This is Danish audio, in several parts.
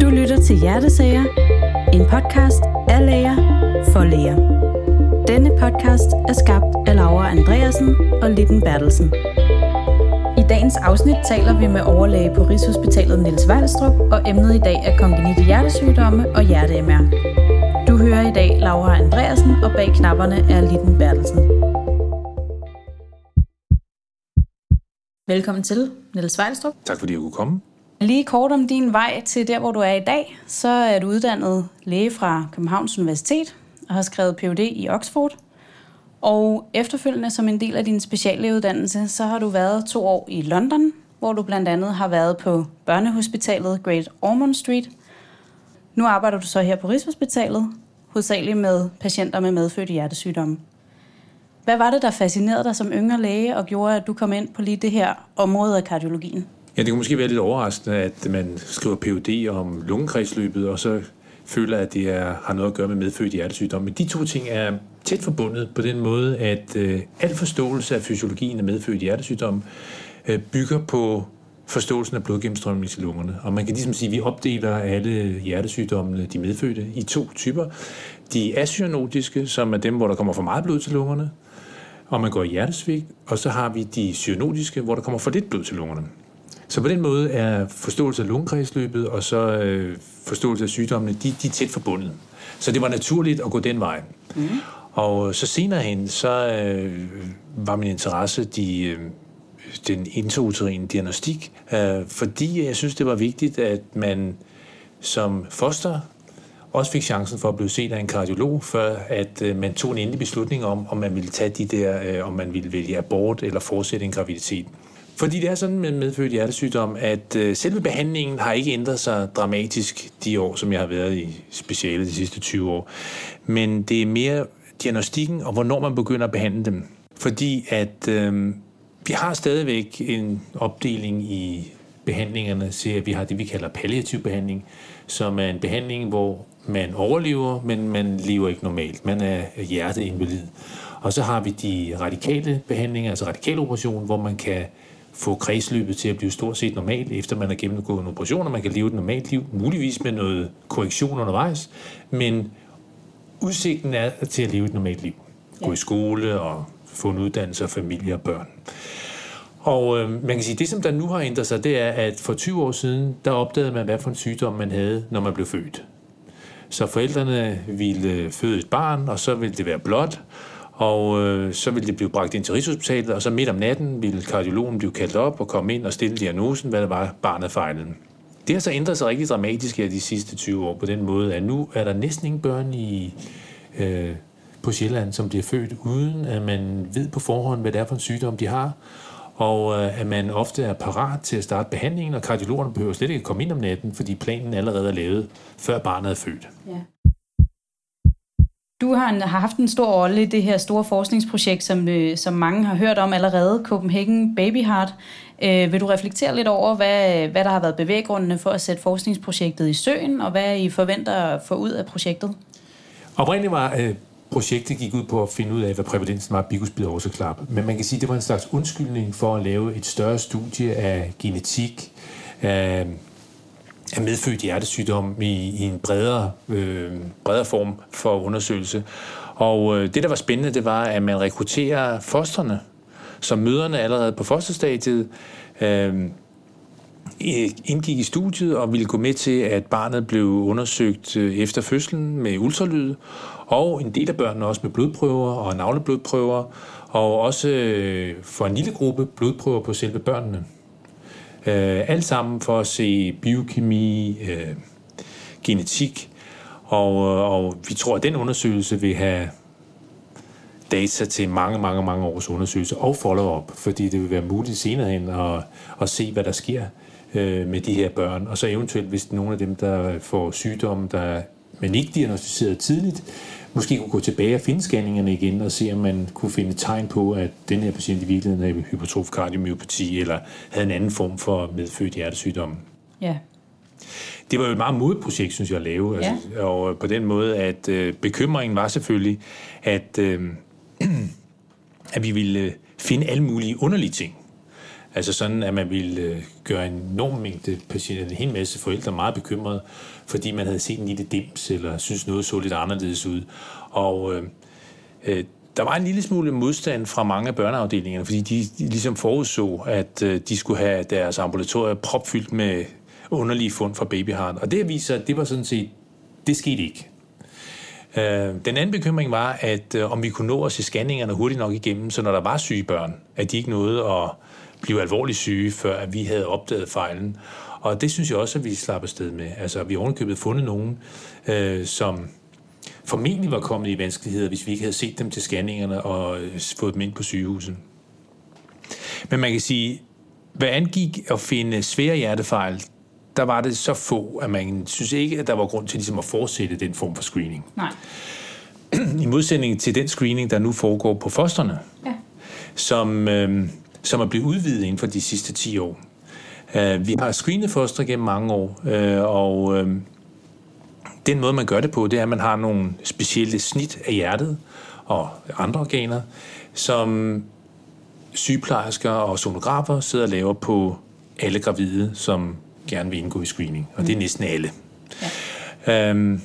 Du lytter til Hjertesager, en podcast af læger for læger. Denne podcast er skabt af Laura Andreasen og Litten Bertelsen. I dagens afsnit taler vi med overlæge på Rigshospitalet Niels Vejlstrup, og emnet i dag er kongenite hjertesygdomme og hjerte-MR. Du hører i dag Laura Andreasen, og bag knapperne er Litten Bertelsen. Velkommen til, Niels Vejlstrup. Tak fordi jeg kunne komme. Lige kort om din vej til der, hvor du er i dag, så er du uddannet læge fra Københavns Universitet og har skrevet Ph.D. i Oxford. Og efterfølgende som en del af din speciallægeuddannelse, så har du været to år i London, hvor du blandt andet har været på børnehospitalet Great Ormond Street. Nu arbejder du så her på Rigshospitalet, hovedsageligt med patienter med medfødte hjertesygdomme. Hvad var det, der fascinerede dig som yngre læge og gjorde, at du kom ind på lige det her område af kardiologien? Ja, det kunne måske være lidt overraskende, at man skriver PUD om lungekredsløbet, og så føler, at det er, har noget at gøre med medfødt hjertesygdom. Men de to ting er tæt forbundet på den måde, at øh, al forståelse af fysiologien af medfødt hjertesygdom øh, bygger på forståelsen af blodgennemstrømning til lungerne. Og man kan ligesom sige, at vi opdeler alle hjertesygdommene, de medfødte, i to typer. De asynotiske, som er dem, hvor der kommer for meget blod til lungerne, og man går i hjertesvigt, og så har vi de cyanotiske, hvor der kommer for lidt blod til lungerne. Så på den måde er forståelse af lungekredsløbet og så øh, forståelse af sygdommene, de, de er tæt forbundet. Så det var naturligt at gå den vej. Mm. Og så senere hen, så øh, var min interesse de, øh, den intrauterine diagnostik, øh, fordi jeg synes, det var vigtigt, at man som foster også fik chancen for at blive set af en kardiolog, før at øh, man tog en endelig beslutning om, om man ville tage de der, øh, om man ville vælge abort eller fortsætte en graviditet. Fordi det er sådan med medfødt hjertesygdom, at øh, selve behandlingen har ikke ændret sig dramatisk de år, som jeg har været i speciale de sidste 20 år. Men det er mere diagnostikken og hvornår man begynder at behandle dem. Fordi at øh, vi har stadigvæk en opdeling i behandlingerne til, at vi har det, vi kalder palliativ behandling, som er en behandling, hvor man overlever, men man lever ikke normalt. Man er hjerteinvalid. Og så har vi de radikale behandlinger, altså radikal operation, hvor man kan få kredsløbet til at blive stort set normalt, efter man har gennemgået en operation, og man kan leve et normalt liv, muligvis med noget korrektion undervejs, men udsigten er til at leve et normalt liv. Gå i skole og få en uddannelse og familie og børn. Og øh, man kan sige, det som der nu har ændret sig, det er, at for 20 år siden, der opdagede man, hvad for en sygdom man havde, når man blev født. Så forældrene ville føde et barn, og så ville det være blot, og øh, så ville det blive bragt ind til Rigshospitalet, og så midt om natten ville kardiologen blive kaldt op og komme ind og stille diagnosen, hvad det var, barnet fejlede. Det har så ændret sig rigtig dramatisk her de sidste 20 år på den måde, at nu er der næsten ingen børn i, øh, på Sjælland, som bliver født, uden at man ved på forhånd, hvad det er for en sygdom, de har og øh, at man ofte er parat til at starte behandlingen, og kardiologerne behøver slet ikke at komme ind om natten, fordi planen allerede er lavet, før barnet er født. Ja. Du har, har haft en stor rolle i det her store forskningsprojekt, som, øh, som mange har hørt om allerede, Copenhagen Baby Heart. Øh, vil du reflektere lidt over, hvad, hvad der har været bevæggrundene for at sætte forskningsprojektet i søen, og hvad I forventer at få ud af projektet? Oprindeligt var øh, projektet gik ud på at finde ud af, hvad prævalensen var af bikuspid årsaklap. Men man kan sige, at det var en slags undskyldning for at lave et større studie af genetik, af, af medfødt hjertesygdom i, i en bredere, øh, bredere form for undersøgelse. Og øh, det, der var spændende, det var, at man rekrutterer fosterne, som møderne allerede på fosterstadiet øh, indgik i studiet og ville gå med til, at barnet blev undersøgt øh, efter fødslen med ultralyd, og en del af børnene også med blodprøver og navleblodprøver, og også øh, for en lille gruppe blodprøver på selve børnene. Øh, alt sammen for at se biokemi, øh, genetik, og, øh, og vi tror, at den undersøgelse vil have data til mange, mange, mange års undersøgelse og follow-up, fordi det vil være muligt senere hen at, at se, hvad der sker øh, med de her børn. Og så eventuelt, hvis nogle af dem, der får sygdomme, der man ikke diagnostiseret tidligt, måske kunne gå tilbage og finde scanningerne igen og se, om man kunne finde tegn på, at den her patient i virkeligheden havde hypertrof kardiomyopati eller havde en anden form for medfødt hjertesygdom. Ja. Det var jo et meget modigt projekt, synes jeg, at lave. Altså, ja. Altså, og på den måde, at øh, bekymringen var selvfølgelig, at, øh, at vi ville finde alle mulige underlige ting. Altså sådan, at man ville øh, gøre en enorm mængde patienter, en hel masse forældre meget bekymrede, fordi man havde set en lille dims, eller synes noget så lidt anderledes ud. Og øh, øh, der var en lille smule modstand fra mange af børneafdelingerne, fordi de, de ligesom forudså, at øh, de skulle have deres ambulatorier propfyldt med underlige fund fra babyharen. Og det viser, at det var sådan set, det skete ikke. Øh, den anden bekymring var, at øh, om vi kunne nå at se scanningerne hurtigt nok igennem, så når der var syge børn, at de ikke nåede at blive alvorligt syge, før at vi havde opdaget fejlen. Og det synes jeg også, at vi slapper sted med. Altså, vi har ovenkøbet fundet nogen, øh, som formentlig var kommet i vanskeligheder, hvis vi ikke havde set dem til scanningerne og øh, fået dem ind på sygehuset. Men man kan sige, hvad angik at finde svære hjertefejl, der var det så få, at man synes ikke, at der var grund til ligesom at fortsætte den form for screening. Nej. I modsætning til den screening, der nu foregår på fosterne, Ja. som, øh, som er blevet udvidet inden for de sidste 10 år. Uh, vi har screenet foster gennem mange år, uh, og uh, den måde, man gør det på, det er, at man har nogle specielle snit af hjertet og andre organer, som sygeplejersker og sonografer sidder og laver på alle gravide, som gerne vil indgå i screening. Og det er næsten alle. Ja. Um,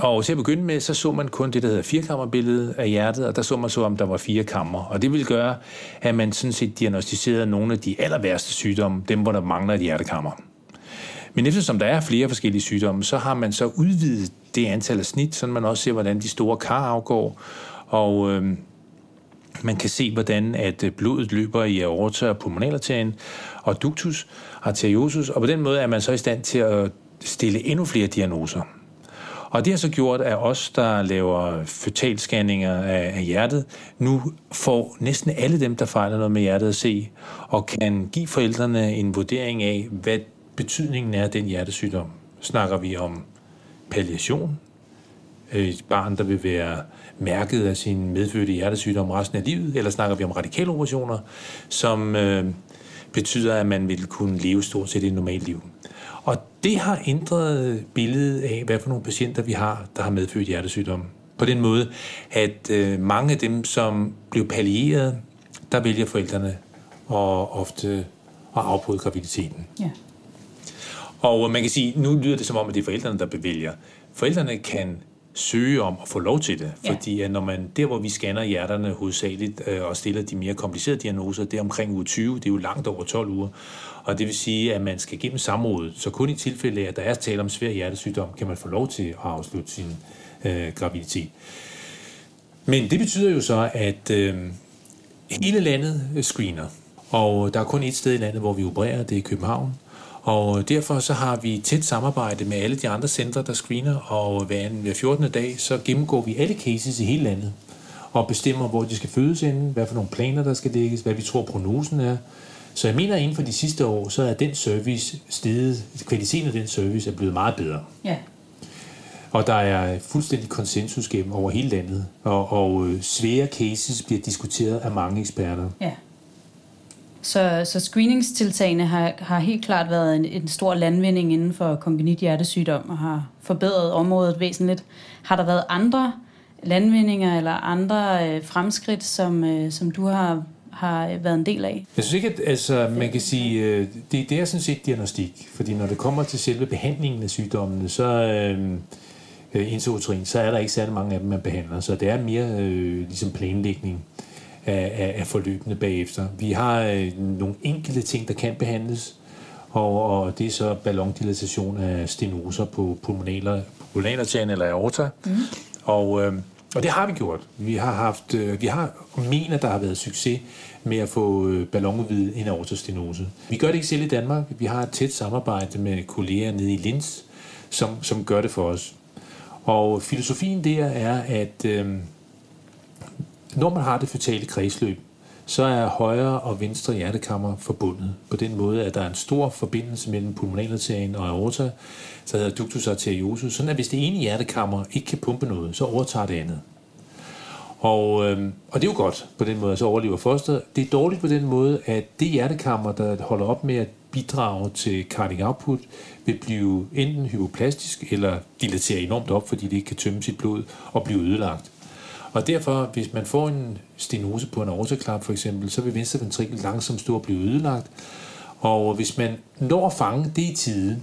og til at begynde med, så så man kun det, der hedder firkammerbilledet af hjertet, og der så man så, om der var fire kammer. Og det ville gøre, at man sådan set diagnostiserede nogle af de aller værste sygdomme, dem hvor der mangler et hjertekammer. Men eftersom der er flere forskellige sygdomme, så har man så udvidet det antal af snit, så man også ser, hvordan de store kar afgår, og øh, man kan se, hvordan at øh, blodet løber i aorta og pulmonalarterien og ductus arteriosus, og på den måde er man så i stand til at stille endnu flere diagnoser. Og det har så gjort, at os, der laver fetalscanninger af, af hjertet, nu får næsten alle dem, der fejler noget med hjertet at se, og kan give forældrene en vurdering af, hvad betydningen er af den hjertesygdom. Snakker vi om palliation, et barn, der vil være mærket af sin medfødte hjertesygdom resten af livet, eller snakker vi om radikale operationer, som øh, betyder, at man vil kunne leve stort set et normalt liv. Og det har ændret billedet af, hvad for nogle patienter vi har, der har medfødt hjertesygdom. På den måde, at øh, mange af dem, som blev pallieret, der vælger forældrene og ofte at afbryde graviditeten. Ja. Og man kan sige, nu lyder det som om, at det er forældrene, der bevælger. Forældrene kan søge om at få lov til det, Ja. fordi når man, der hvor vi scanner hjerterne hovedsageligt øh, og stiller de mere komplicerede diagnoser, det er omkring uge 20, det er jo langt over 12 uger, og det vil sige, at man skal gennem samrådet, så kun i tilfælde af, at der er tale om svær hjertesygdom, kan man få lov til at afslutte sin øh, graviditet. Men det betyder jo så, at øh, hele landet screener, og der er kun et sted i landet, hvor vi opererer, det er København. Og derfor så har vi tæt samarbejde med alle de andre centre, der screener, og hver hver 14. dag, så gennemgår vi alle cases i hele landet, og bestemmer, hvor de skal fødes inden, hvad for nogle planer, der skal lægges, hvad vi tror prognosen er. Så jeg mener, at inden for de sidste år, så er den service steget, kvaliteten af den service er blevet meget bedre. Ja. Og der er fuldstændig konsensus gennem over hele landet, og, og øh, svære cases bliver diskuteret af mange eksperter. Ja. Så, så screeningstiltagene har, har helt klart været en, en stor landvinding inden for kongenit hjertesygdom og har forbedret området væsentligt. Har der været andre landvindinger eller andre øh, fremskridt, som, øh, som du har, har været en del af? Jeg synes ikke, at altså, man kan sige, øh, det, det er sådan set diagnostik, fordi når det kommer til selve behandlingen af sygdommene, så øh, øh, så er der ikke særlig mange af dem, man behandler, så det er mere øh, ligesom planlægning af, af, af forløbene bagefter. Vi har øh, nogle enkelte ting, der kan behandles, og, og det er så ballondilatation af stenoser på pulmonalarterien eller aorta, mm. og øh, og det har vi gjort. Vi har haft, øh, vi har mener, der har været succes med at få øh, ballonudvidet en aortostenose. Vi gør det ikke selv i Danmark. Vi har et tæt samarbejde med kolleger nede i Linz, som, som gør det for os. Og filosofien der er, at øh, når man har det føtale kredsløb, så er højre og venstre hjertekammer forbundet på den måde, at der er en stor forbindelse mellem pulmonalarterien og aorta, så hedder ductus arteriosus, sådan at hvis det ene hjertekammer ikke kan pumpe noget, så overtager det andet. Og, øh, og det er jo godt på den måde, at så overlever fosteret. Det er dårligt på den måde, at det hjertekammer, der holder op med at bidrage til cardiac output, vil blive enten hypoplastisk eller dilatere enormt op, fordi det ikke kan tømme sit blod og blive ødelagt. Og derfor, hvis man får en stenose på en aortaklap for eksempel, så vil venstre ventrikel langsomt stå og blive ødelagt. Og hvis man når at fange det i tide,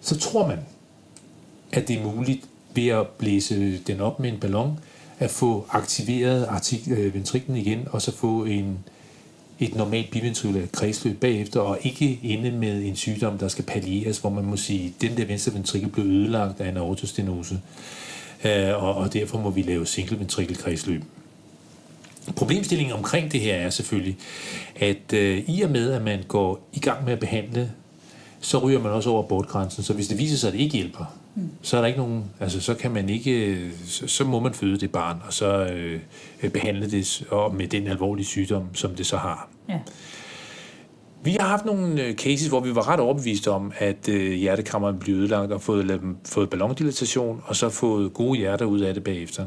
så tror man, at det er muligt ved at blæse den op med en ballon, at få aktiveret øh, ventriklen igen, og så få en, et normalt biventrikulært kredsløb bagefter, og ikke ende med en sygdom, der skal pallieres, hvor man må sige, at den der venstre ventrikel blev ødelagt af en aortostenose, og, og derfor må vi lave kredsløb. Problemstillingen omkring det her er selvfølgelig, at øh, i og med, at man går i gang med at behandle, så ryger man også over bortgrænsen. Så hvis det viser sig, at det ikke hjælper, mm. så er der ikke nogen, altså så kan man ikke, så, så må man føde det barn, og så øh, behandle det og med den alvorlige sygdom, som det så har. Ja. Vi har haft nogle øh, cases, hvor vi var ret overbeviste om, at øh, hjertekammeren blev ødelagt og fået, fået ballondilatation, og så fået gode hjerter ud af det bagefter.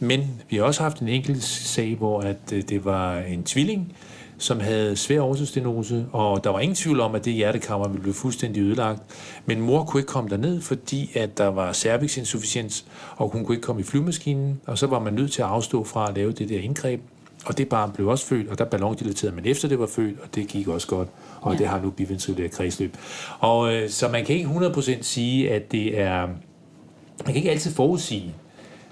Men vi har også haft en enkelt sag, hvor at øh, det var en tvilling, som havde svær årsagsstenose, og der var ingen tvivl om, at det hjertekammer ville blive fuldstændig ødelagt. Men mor kunne ikke komme derned, fordi at der var cervixinsufficiens, og hun kunne ikke komme i flyvemaskinen, og så var man nødt til at afstå fra at lave det der indgreb. Og det barn blev også født, og der ballondilaterede man efter det var født, og det gik også godt, og ja. det har nu biventrikulær kredsløb. Og øh, så man kan ikke 100% sige, at det er... Man kan ikke altid forudsige,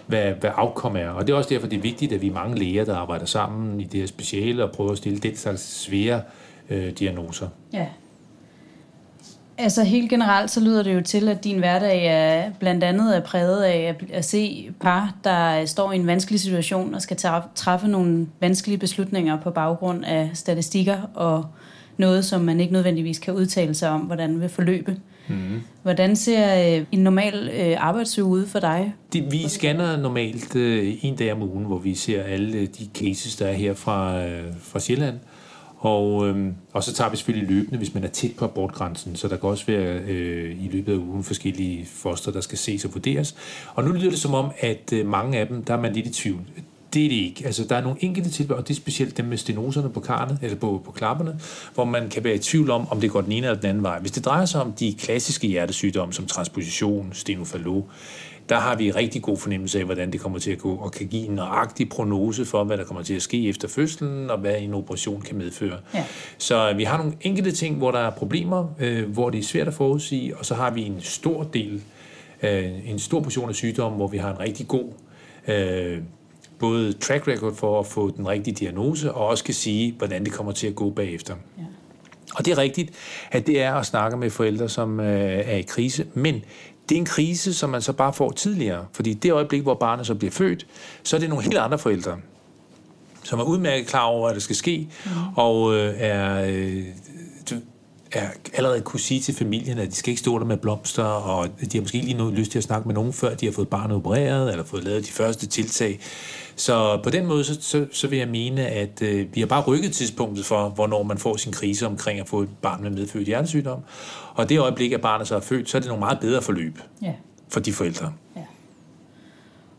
hvad, hvad afkom er. Og det er også derfor, det er vigtigt, at vi er mange læger, der arbejder sammen i det her speciale og prøver at stille den slags svære øh, diagnoser. Ja. Altså helt generelt, så lyder det jo til, at din hverdag er blandt andet er præget af at, at se par, der står i en vanskelig situation og skal træffe nogle vanskelige beslutninger på baggrund af statistikker og noget, som man ikke nødvendigvis kan udtale sig om, hvordan vil forløbe. Mm. Hvordan ser øh, en normal øh, arbejdsuge ud for dig? Det, vi scanner normalt øh, en dag om ugen, hvor vi ser alle de cases, der er her fra, fra Sjælland. Og, øhm, og så tager vi selvfølgelig løbende, hvis man er tæt på abortgrænsen, så der kan også være øh, i løbet af ugen forskellige foster, der skal ses og vurderes. Og nu lyder det som om, at øh, mange af dem, der er man lidt i tvivl det er det ikke. Altså, der er nogle enkelte tilfælde, og det er specielt dem med stenoserne på karne, eller på, på klapperne, hvor man kan være i tvivl om, om det går den ene eller den anden vej. Hvis det drejer sig om de klassiske hjertesygdomme, som transposition, stenofalo, der har vi rigtig god fornemmelse af, hvordan det kommer til at gå, og kan give en nøjagtig prognose for, hvad der kommer til at ske efter fødslen, og hvad en operation kan medføre. Ja. Så vi har nogle enkelte ting, hvor der er problemer, øh, hvor det er svært at forudsige, og så har vi en stor del, øh, en stor portion af sygdomme, hvor vi har en rigtig god øh, både track record for at få den rigtige diagnose, og også kan sige, hvordan det kommer til at gå bagefter. Ja. Og det er rigtigt, at det er at snakke med forældre, som øh, er i krise, men det er en krise, som man så bare får tidligere. Fordi det øjeblik, hvor barnet så bliver født, så er det nogle helt andre forældre, som er udmærket klar over, at det skal ske, mm. og øh, er øh, er allerede kunne sige til familien, at de skal ikke stå der med blomster, og de har måske ikke lige noget lyst til at snakke med nogen, før de har fået barnet opereret, eller fået lavet de første tiltag. Så på den måde, så, så, så vil jeg mene, at øh, vi har bare rykket tidspunktet for, hvornår man får sin krise omkring at få et barn med medfødt hjertesygdom. Og det øjeblik, at barnet så er født, så er det nogle meget bedre forløb ja. for de forældre. Ja.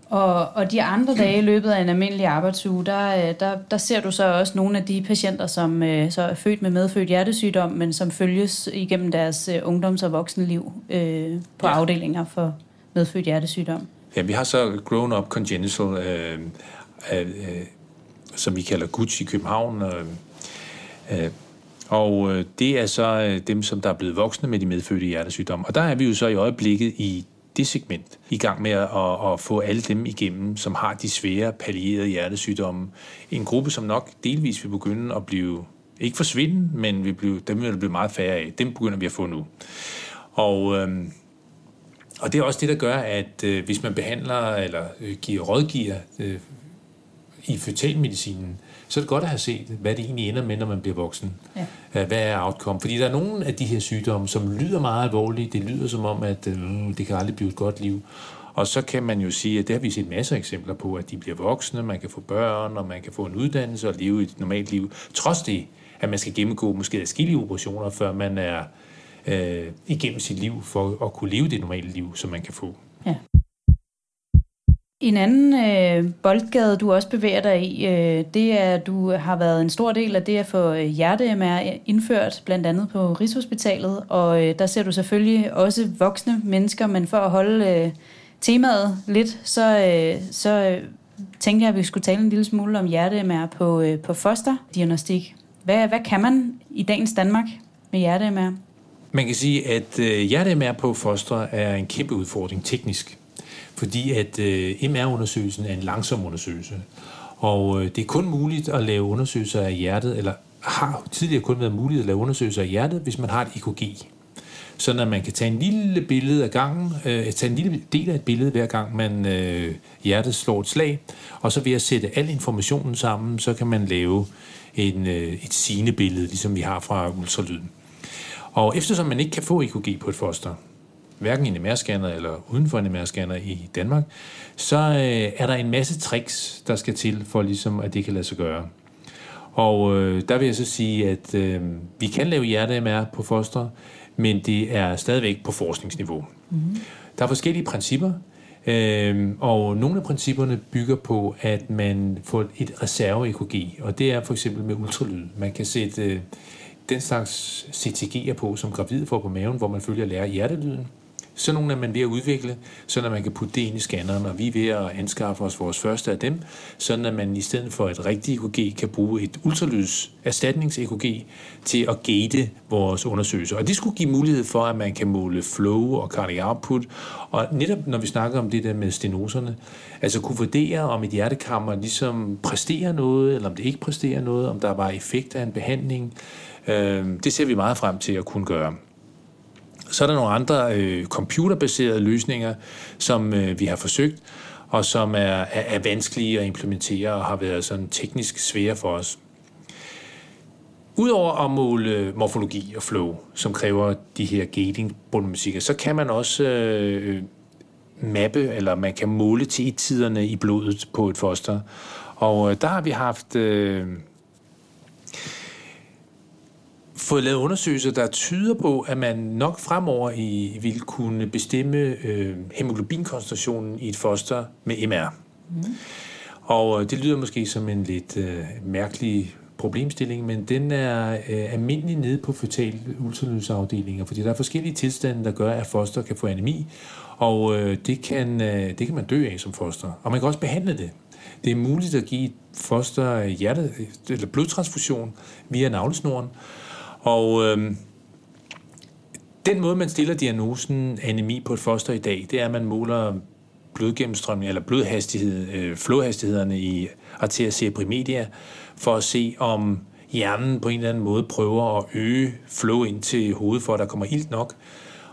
Og, og de andre dage i løbet af en almindelig arbejdsuge, der, øh, der, der ser du så også nogle af de patienter, som øh, så er født med medfødt hjertesygdom, men som følges igennem deres øh, ungdoms- og voksenliv øh, på ja. afdelinger for medfødt hjertesygdom. Ja, vi har så grown-up congenital, øh, øh, øh, som vi kalder Gucci i København. Øh, øh, og øh, det er så øh, dem, som der er blevet voksne med de medfødte hjertesygdomme. Og der er vi jo så i øjeblikket i det segment i gang med at, at, at få alle dem igennem, som har de svære pallierede hjertesygdomme. En gruppe, som nok delvis vil begynde at blive, ikke forsvinde, men vil blive, dem vil der blive meget færre af. Dem begynder vi at få nu. Og, øhm, og det er også det, der gør, at øh, hvis man behandler eller øh, giver rådgiver øh, i fetalmedicinen, så er det godt at have set, hvad det egentlig ender med, når man bliver voksen. Ja. Hvad er outcome? Fordi der er nogle af de her sygdomme, som lyder meget alvorlige. Det lyder som om, at øh, det kan aldrig blive et godt liv. Og så kan man jo sige, at det har vi set masser af eksempler på, at de bliver voksne, man kan få børn, og man kan få en uddannelse og leve et normalt liv. Trods det, at man skal gennemgå måske adskillige operationer, før man er øh, igennem sit liv for at kunne leve det normale liv, som man kan få. Ja. En anden øh, boldgade, du også bevæger dig i, øh, det er, at du har været en stor del af det at få øh, hjerte-MR indført, blandt andet på Rigshospitalet, og øh, der ser du selvfølgelig også voksne mennesker, men for at holde øh, temaet lidt, så, øh, så øh, tænkte jeg, at vi skulle tale en lille smule om hjerte-MR på, øh, på fosterdiagnostik. Hvad, hvad kan man i dagens Danmark med hjerte-MR? Man kan sige, at øh, hjertemær på foster er en kæmpe udfordring teknisk, fordi at øh, MR-undersøgelsen er en langsom undersøgelse. Og øh, det er kun muligt at lave undersøgelser af hjertet, eller har tidligere kun været muligt at lave undersøgelser af hjertet, hvis man har et EKG. Sådan at man kan tage en lille billede af gangen, øh, tage en lille del af et billede hver gang man øh, hjertet slår et slag, og så ved at sætte al informationen sammen, så kan man lave en, øh, et sinebillede, ligesom vi har fra ultralyden. Og eftersom man ikke kan få EKG på et foster, hverken i en MR-scanner eller uden for en MR-scanner i Danmark, så øh, er der en masse tricks, der skal til for ligesom, at det kan lade sig gøre. Og øh, der vil jeg så sige, at øh, vi kan lave hjerte-MR på foster, men det er stadigvæk på forskningsniveau. Mm-hmm. Der er forskellige principper, øh, og nogle af principperne bygger på, at man får et reserve-EKG, og det er for eksempel med ultralyd. Man kan sætte øh, den slags CTG'er på, som gravid får på maven, hvor man følger lærer hjertelyden. Sådan nogle er man ved at udvikle, så man kan putte det ind i scanneren, og vi er ved at anskaffe os vores første af dem, sådan at man i stedet for et rigtigt EKG kan bruge et ultralyds erstatnings-EKG til at gate vores undersøgelser. Og det skulle give mulighed for, at man kan måle flow og cardiac output, og netop når vi snakker om det der med stenoserne, altså kunne vurdere, om et hjertekammer ligesom præsterer noget, eller om det ikke præsterer noget, om der var effekt af en behandling, øh, det ser vi meget frem til at kunne gøre. Så er der nogle andre øh, computerbaserede løsninger, som øh, vi har forsøgt, og som er, er, er vanskelige at implementere og har været sådan teknisk svære for os. Udover at måle øh, morfologi og flow, som kræver de her gating-problematikker, så kan man også øh, mappe, eller man kan måle til tiderne i blodet på et foster. Og øh, der har vi haft øh, fået lavet undersøgelser, der tyder på, at man nok fremover i, vil kunne bestemme øh, hemoglobinkoncentrationen i et foster med MR. Mm. Og øh, det lyder måske som en lidt øh, mærkelig problemstilling, men den er øh, almindelig nede på fetal ultralydsafdelinger, fordi der er forskellige tilstande, der gør, at foster kan få anemi, og øh, det, kan, øh, det kan man dø af som foster. Og man kan også behandle det. Det er muligt at give foster hjerte, eller blodtransfusion via navlesnoren, og øh, den måde, man stiller diagnosen anemi på et foster i dag, det er, at man måler blodgennemstrømning, eller blodhastighed, øh, flowhastighederne i arteria cerebri for at se, om hjernen på en eller anden måde prøver at øge flow ind til hovedet, for at der kommer ilt nok.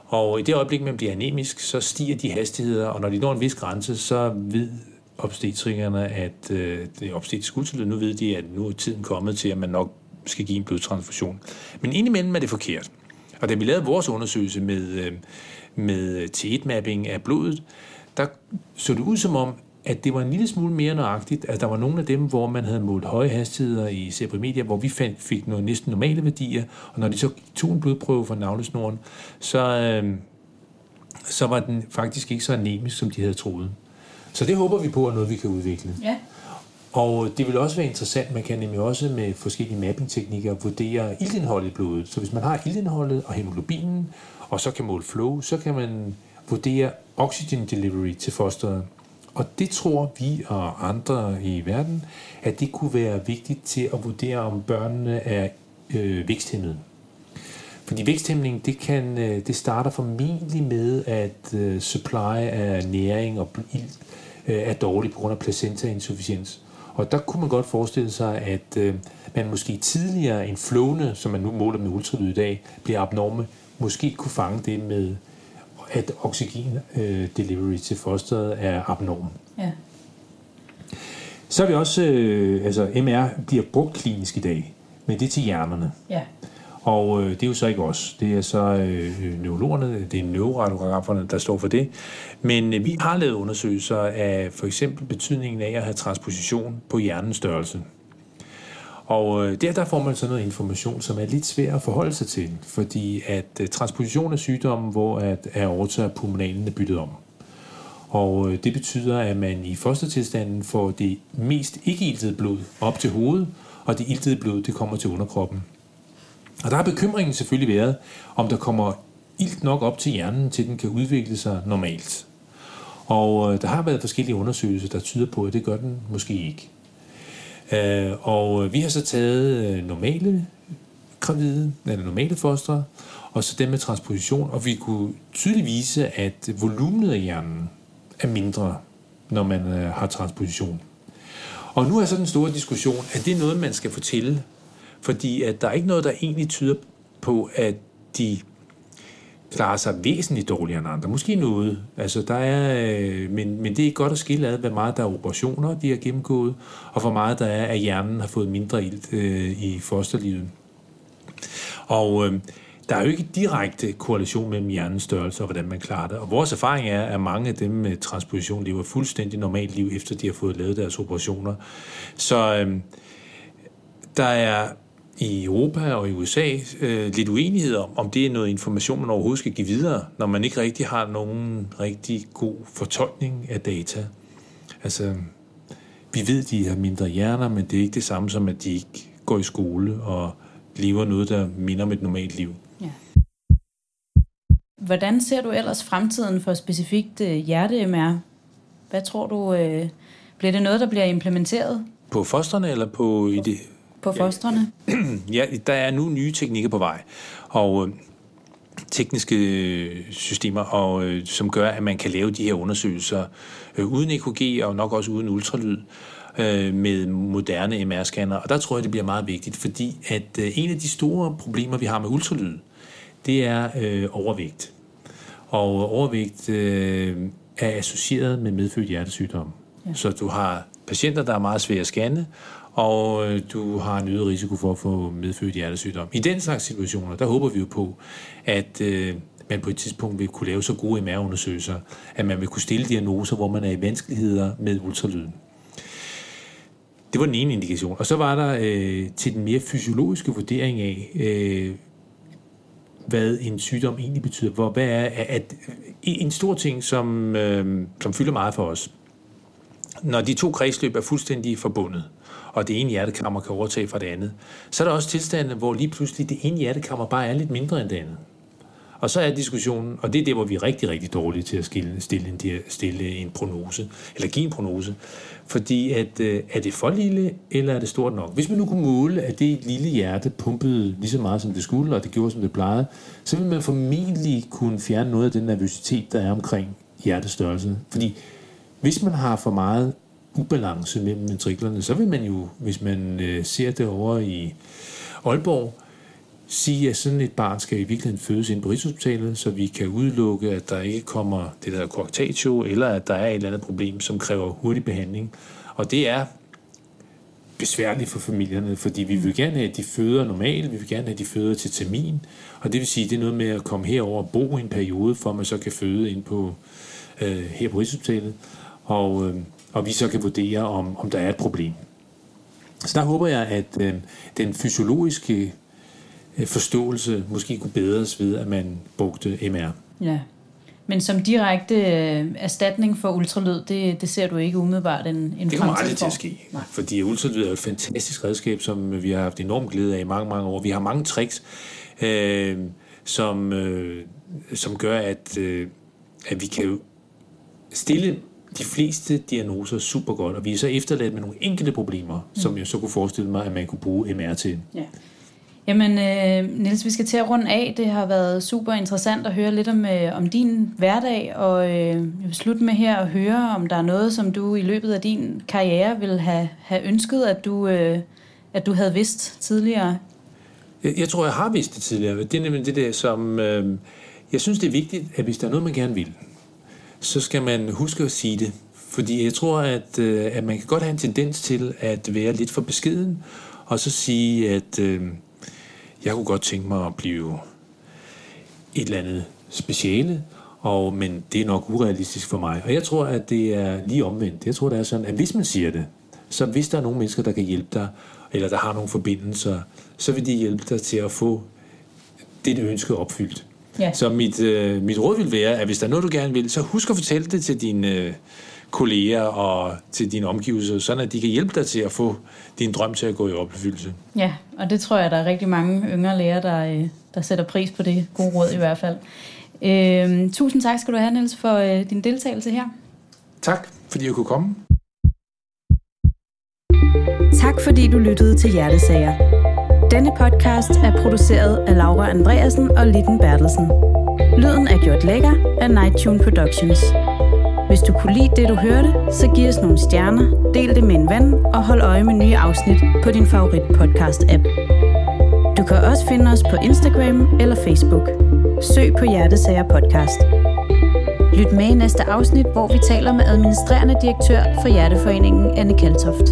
Og i det øjeblik, man bliver anemisk, så stiger de hastigheder, og når de når en vis grænse, så ved obstetrikerne, at øh, det er obstetrisk ultralyd, nu ved de, at nu er tiden kommet til, at man nok skal give en blodtransfusion. Men indimellem er det forkert. Og da vi lavede vores undersøgelse med, øh, med T1-mapping af blodet, der så det ud som om, at det var en lille smule mere nøjagtigt, at der var nogle af dem, hvor man havde målt høje hastigheder i cerebrimedia, hvor vi fandt, fik nogle næsten normale værdier, og når de så tog en blodprøve fra navlesnoren, så, øh, så var den faktisk ikke så anemisk, som de havde troet. Så det håber vi på er noget, vi kan udvikle. Ja. Og øh, det vil også være interessant, man kan nemlig også med forskellige mapping-teknikker vurdere iltindholdet i blodet. Så hvis man har iltindholdet og hemoglobinen, og så kan måle flow, så kan man vurdere oxygen delivery til fosteret. Og det tror vi og andre i verden, at det kunne være vigtigt til at vurdere, om børnene er øh, væksthæmmede. Fordi væksthæmning, det, kan, øh, det starter formentlig med, at øh, supply af næring og ilt er dårlig på grund af placenta-insufficiens. Og der kunne man godt forestille sig, at øh, man måske tidligere end flåne, som man nu måler med ultralyd i dag, bliver abnorme, måske kunne fange det med, at oxygen øh, delivery til fosteret er abnorm. Ja. Så er vi også, øh, altså MR bliver brugt klinisk i dag, men det er til hjernerne. Ja. Og øh, det er jo så ikke os. Det er så øh, neurologerne, det er neuroradiograferne, der står for det. Men øh, vi har lavet undersøgelser af for eksempel betydningen af at have transposition på hjernens størrelse. Og øh, der, der får man så noget information, som er lidt svær at forholde sig til, fordi at øh, transposition er sygdommen, hvor at aorta og pulmonalen er byttet om. Og øh, det betyder, at man i fostertilstanden får det mest ikke-iltede blod op til hovedet, og det iltede blod, det kommer til underkroppen. Og der har bekymringen selvfølgelig været, om der kommer ilt nok op til hjernen, til den kan udvikle sig normalt. Og øh, der har været forskellige undersøgelser, der tyder på, at det gør den måske ikke. Øh, og øh, vi har så taget normale gravide, eller normale fostre, og så dem med transposition, og vi kunne tydeligt vise, at volumenet af hjernen er mindre, når man har transposition. Og nu er så den store diskussion, at det er noget, man skal fortælle, fordi at der er ikke noget, der egentlig tyder på, at de klarer sig væsentligt dårligere end andre. Måske noget. Altså, der er, øh, men, men det er godt at skille ad, hvor meget der er operationer, de har gennemgået, og hvor meget der er, at hjernen har fået mindre ilt øh, i fosterlivet. Og øh, der er jo ikke direkte korrelation mellem hjernens størrelse og hvordan man klarer det. Og vores erfaring er, at mange af dem med transposition lever fuldstændig normalt liv, efter de har fået lavet deres operationer. Så øh, der er i Europa og i USA øh, lidt uenighed om, om det er noget information, man overhovedet skal give videre, når man ikke rigtig har nogen rigtig god fortolkning af data. Altså, vi ved, de har mindre hjerner, men det er ikke det samme som, at de ikke går i skole og lever noget, der minder om et normalt liv. Ja. Hvordan ser du ellers fremtiden for specifikt øh, hjerte-MR? Hvad tror du, øh, bliver det noget, der bliver implementeret? På fosterne eller på i det? På fosterne? Ja, der er nu nye teknikker på vej, og øh, tekniske systemer, og, øh, som gør, at man kan lave de her undersøgelser øh, uden EKG og nok også uden ultralyd øh, med moderne MR-scanner. Og der tror jeg, det bliver meget vigtigt, fordi at øh, en af de store problemer, vi har med ultralyd, det er øh, overvægt. Og overvægt øh, er associeret med medfødt hjertesygdom. Ja. Så du har patienter, der er meget svære at scanne, og øh, du har en øget risiko for at få medfødt hjertesygdom. I den slags situationer, der håber vi jo på, at øh, man på et tidspunkt vil kunne lave så gode MR-undersøgelser, at man vil kunne stille diagnoser, hvor man er i vanskeligheder med ultralyden. Det var den ene indikation. Og så var der øh, til den mere fysiologiske vurdering af, øh, hvad en sygdom egentlig betyder. Hvor, hvad er at, øh, en stor ting, som, øh, som fylder meget for os. Når de to kredsløb er fuldstændig forbundet, og det ene hjertekammer kan overtage fra det andet, så er der også tilstande, hvor lige pludselig det ene hjertekammer bare er lidt mindre end det andet. Og så er diskussionen, og det er det, hvor vi er rigtig, rigtig dårlige til at stille, stille, en, stille en prognose, eller give en prognose. Fordi at, øh, er det for lille, eller er det stort nok? Hvis man nu kunne måle, at det lille hjerte pumpede lige så meget, som det skulle, og det gjorde, som det plejede, så ville man formentlig kunne fjerne noget af den nervøsitet, der er omkring hjertestørrelse. Fordi hvis man har for meget ubalance mellem ventriklerne, så vil man jo, hvis man øh, ser det over i Aalborg, sige, at sådan et barn skal i virkeligheden fødes ind på Rigshospitalet, så vi kan udelukke, at der ikke kommer det der coarctatio, eller at der er et eller andet problem, som kræver hurtig behandling. Og det er besværligt for familierne, fordi vi vil gerne have, at de føder normalt, vi vil gerne have, at de føder til termin, og det vil sige, at det er noget med at komme herover og bo i en periode, for at man så kan føde ind på, øh, her på Rigshospitalet, og, øh, og vi så kan vurdere, om, om der er et problem. Så der håber jeg, at øh, den fysiologiske Øh, forståelse måske kunne bedres ved, at man brugte MR. Ja, men som direkte øh, erstatning for ultralyd, det, det ser du ikke umiddelbart en, en Det kommer aldrig til at ske, Nej. fordi ultralyd er et fantastisk redskab, som vi har haft enormt glæde af i mange, mange år. Vi har mange tricks, øh, som, øh, som gør, at, øh, at vi kan stille de fleste diagnoser super godt, og vi er så efterladt med nogle enkelte problemer, mm. som jeg så kunne forestille mig, at man kunne bruge MR til. Ja. Jamen, øh, Niels, vi skal til at runde af. Det har været super interessant at høre lidt om, øh, om din hverdag, og øh, jeg vil slutte med her at høre, om der er noget, som du i løbet af din karriere vil have, have ønsket, at du, øh, at du havde vidst tidligere. Jeg, jeg tror, jeg har vidst det tidligere. Det er nemlig det der, som... Øh, jeg synes, det er vigtigt, at hvis der er noget, man gerne vil, så skal man huske at sige det. Fordi jeg tror, at, øh, at man kan godt have en tendens til at være lidt for beskeden, og så sige, at... Øh, jeg kunne godt tænke mig at blive et eller andet speciale, og, men det er nok urealistisk for mig. Og jeg tror, at det er lige omvendt. Jeg tror, det er sådan, at hvis man siger det, så hvis der er nogle mennesker, der kan hjælpe dig, eller der har nogle forbindelser, så vil de hjælpe dig til at få det, du ønsker opfyldt. Ja. Så mit, øh, mit råd vil være, at hvis der er noget, du gerne vil, så husk at fortælle det til dine øh, kolleger og til dine omgivelser, sådan at de kan hjælpe dig til at få din drøm til at gå i opfyldelse. Ja, og det tror jeg, der er rigtig mange yngre læger, der, øh, der sætter pris på det. gode råd i hvert fald. Øh, tusind tak skal du have, Niels, for øh, din deltagelse her. Tak, fordi jeg kunne komme. Tak fordi du lyttede til Hjertesager. Denne podcast er produceret af Laura Andreasen og Litten Bertelsen. Lyden er gjort lækker af Nighttune Productions. Hvis du kunne lide det, du hørte, så giv os nogle stjerner, del det med en ven og hold øje med nye afsnit på din favorit podcast-app. Du kan også finde os på Instagram eller Facebook. Søg på Hjertesager Podcast. Lyt med i næste afsnit, hvor vi taler med administrerende direktør for Hjerteforeningen, Anne Kaltoft.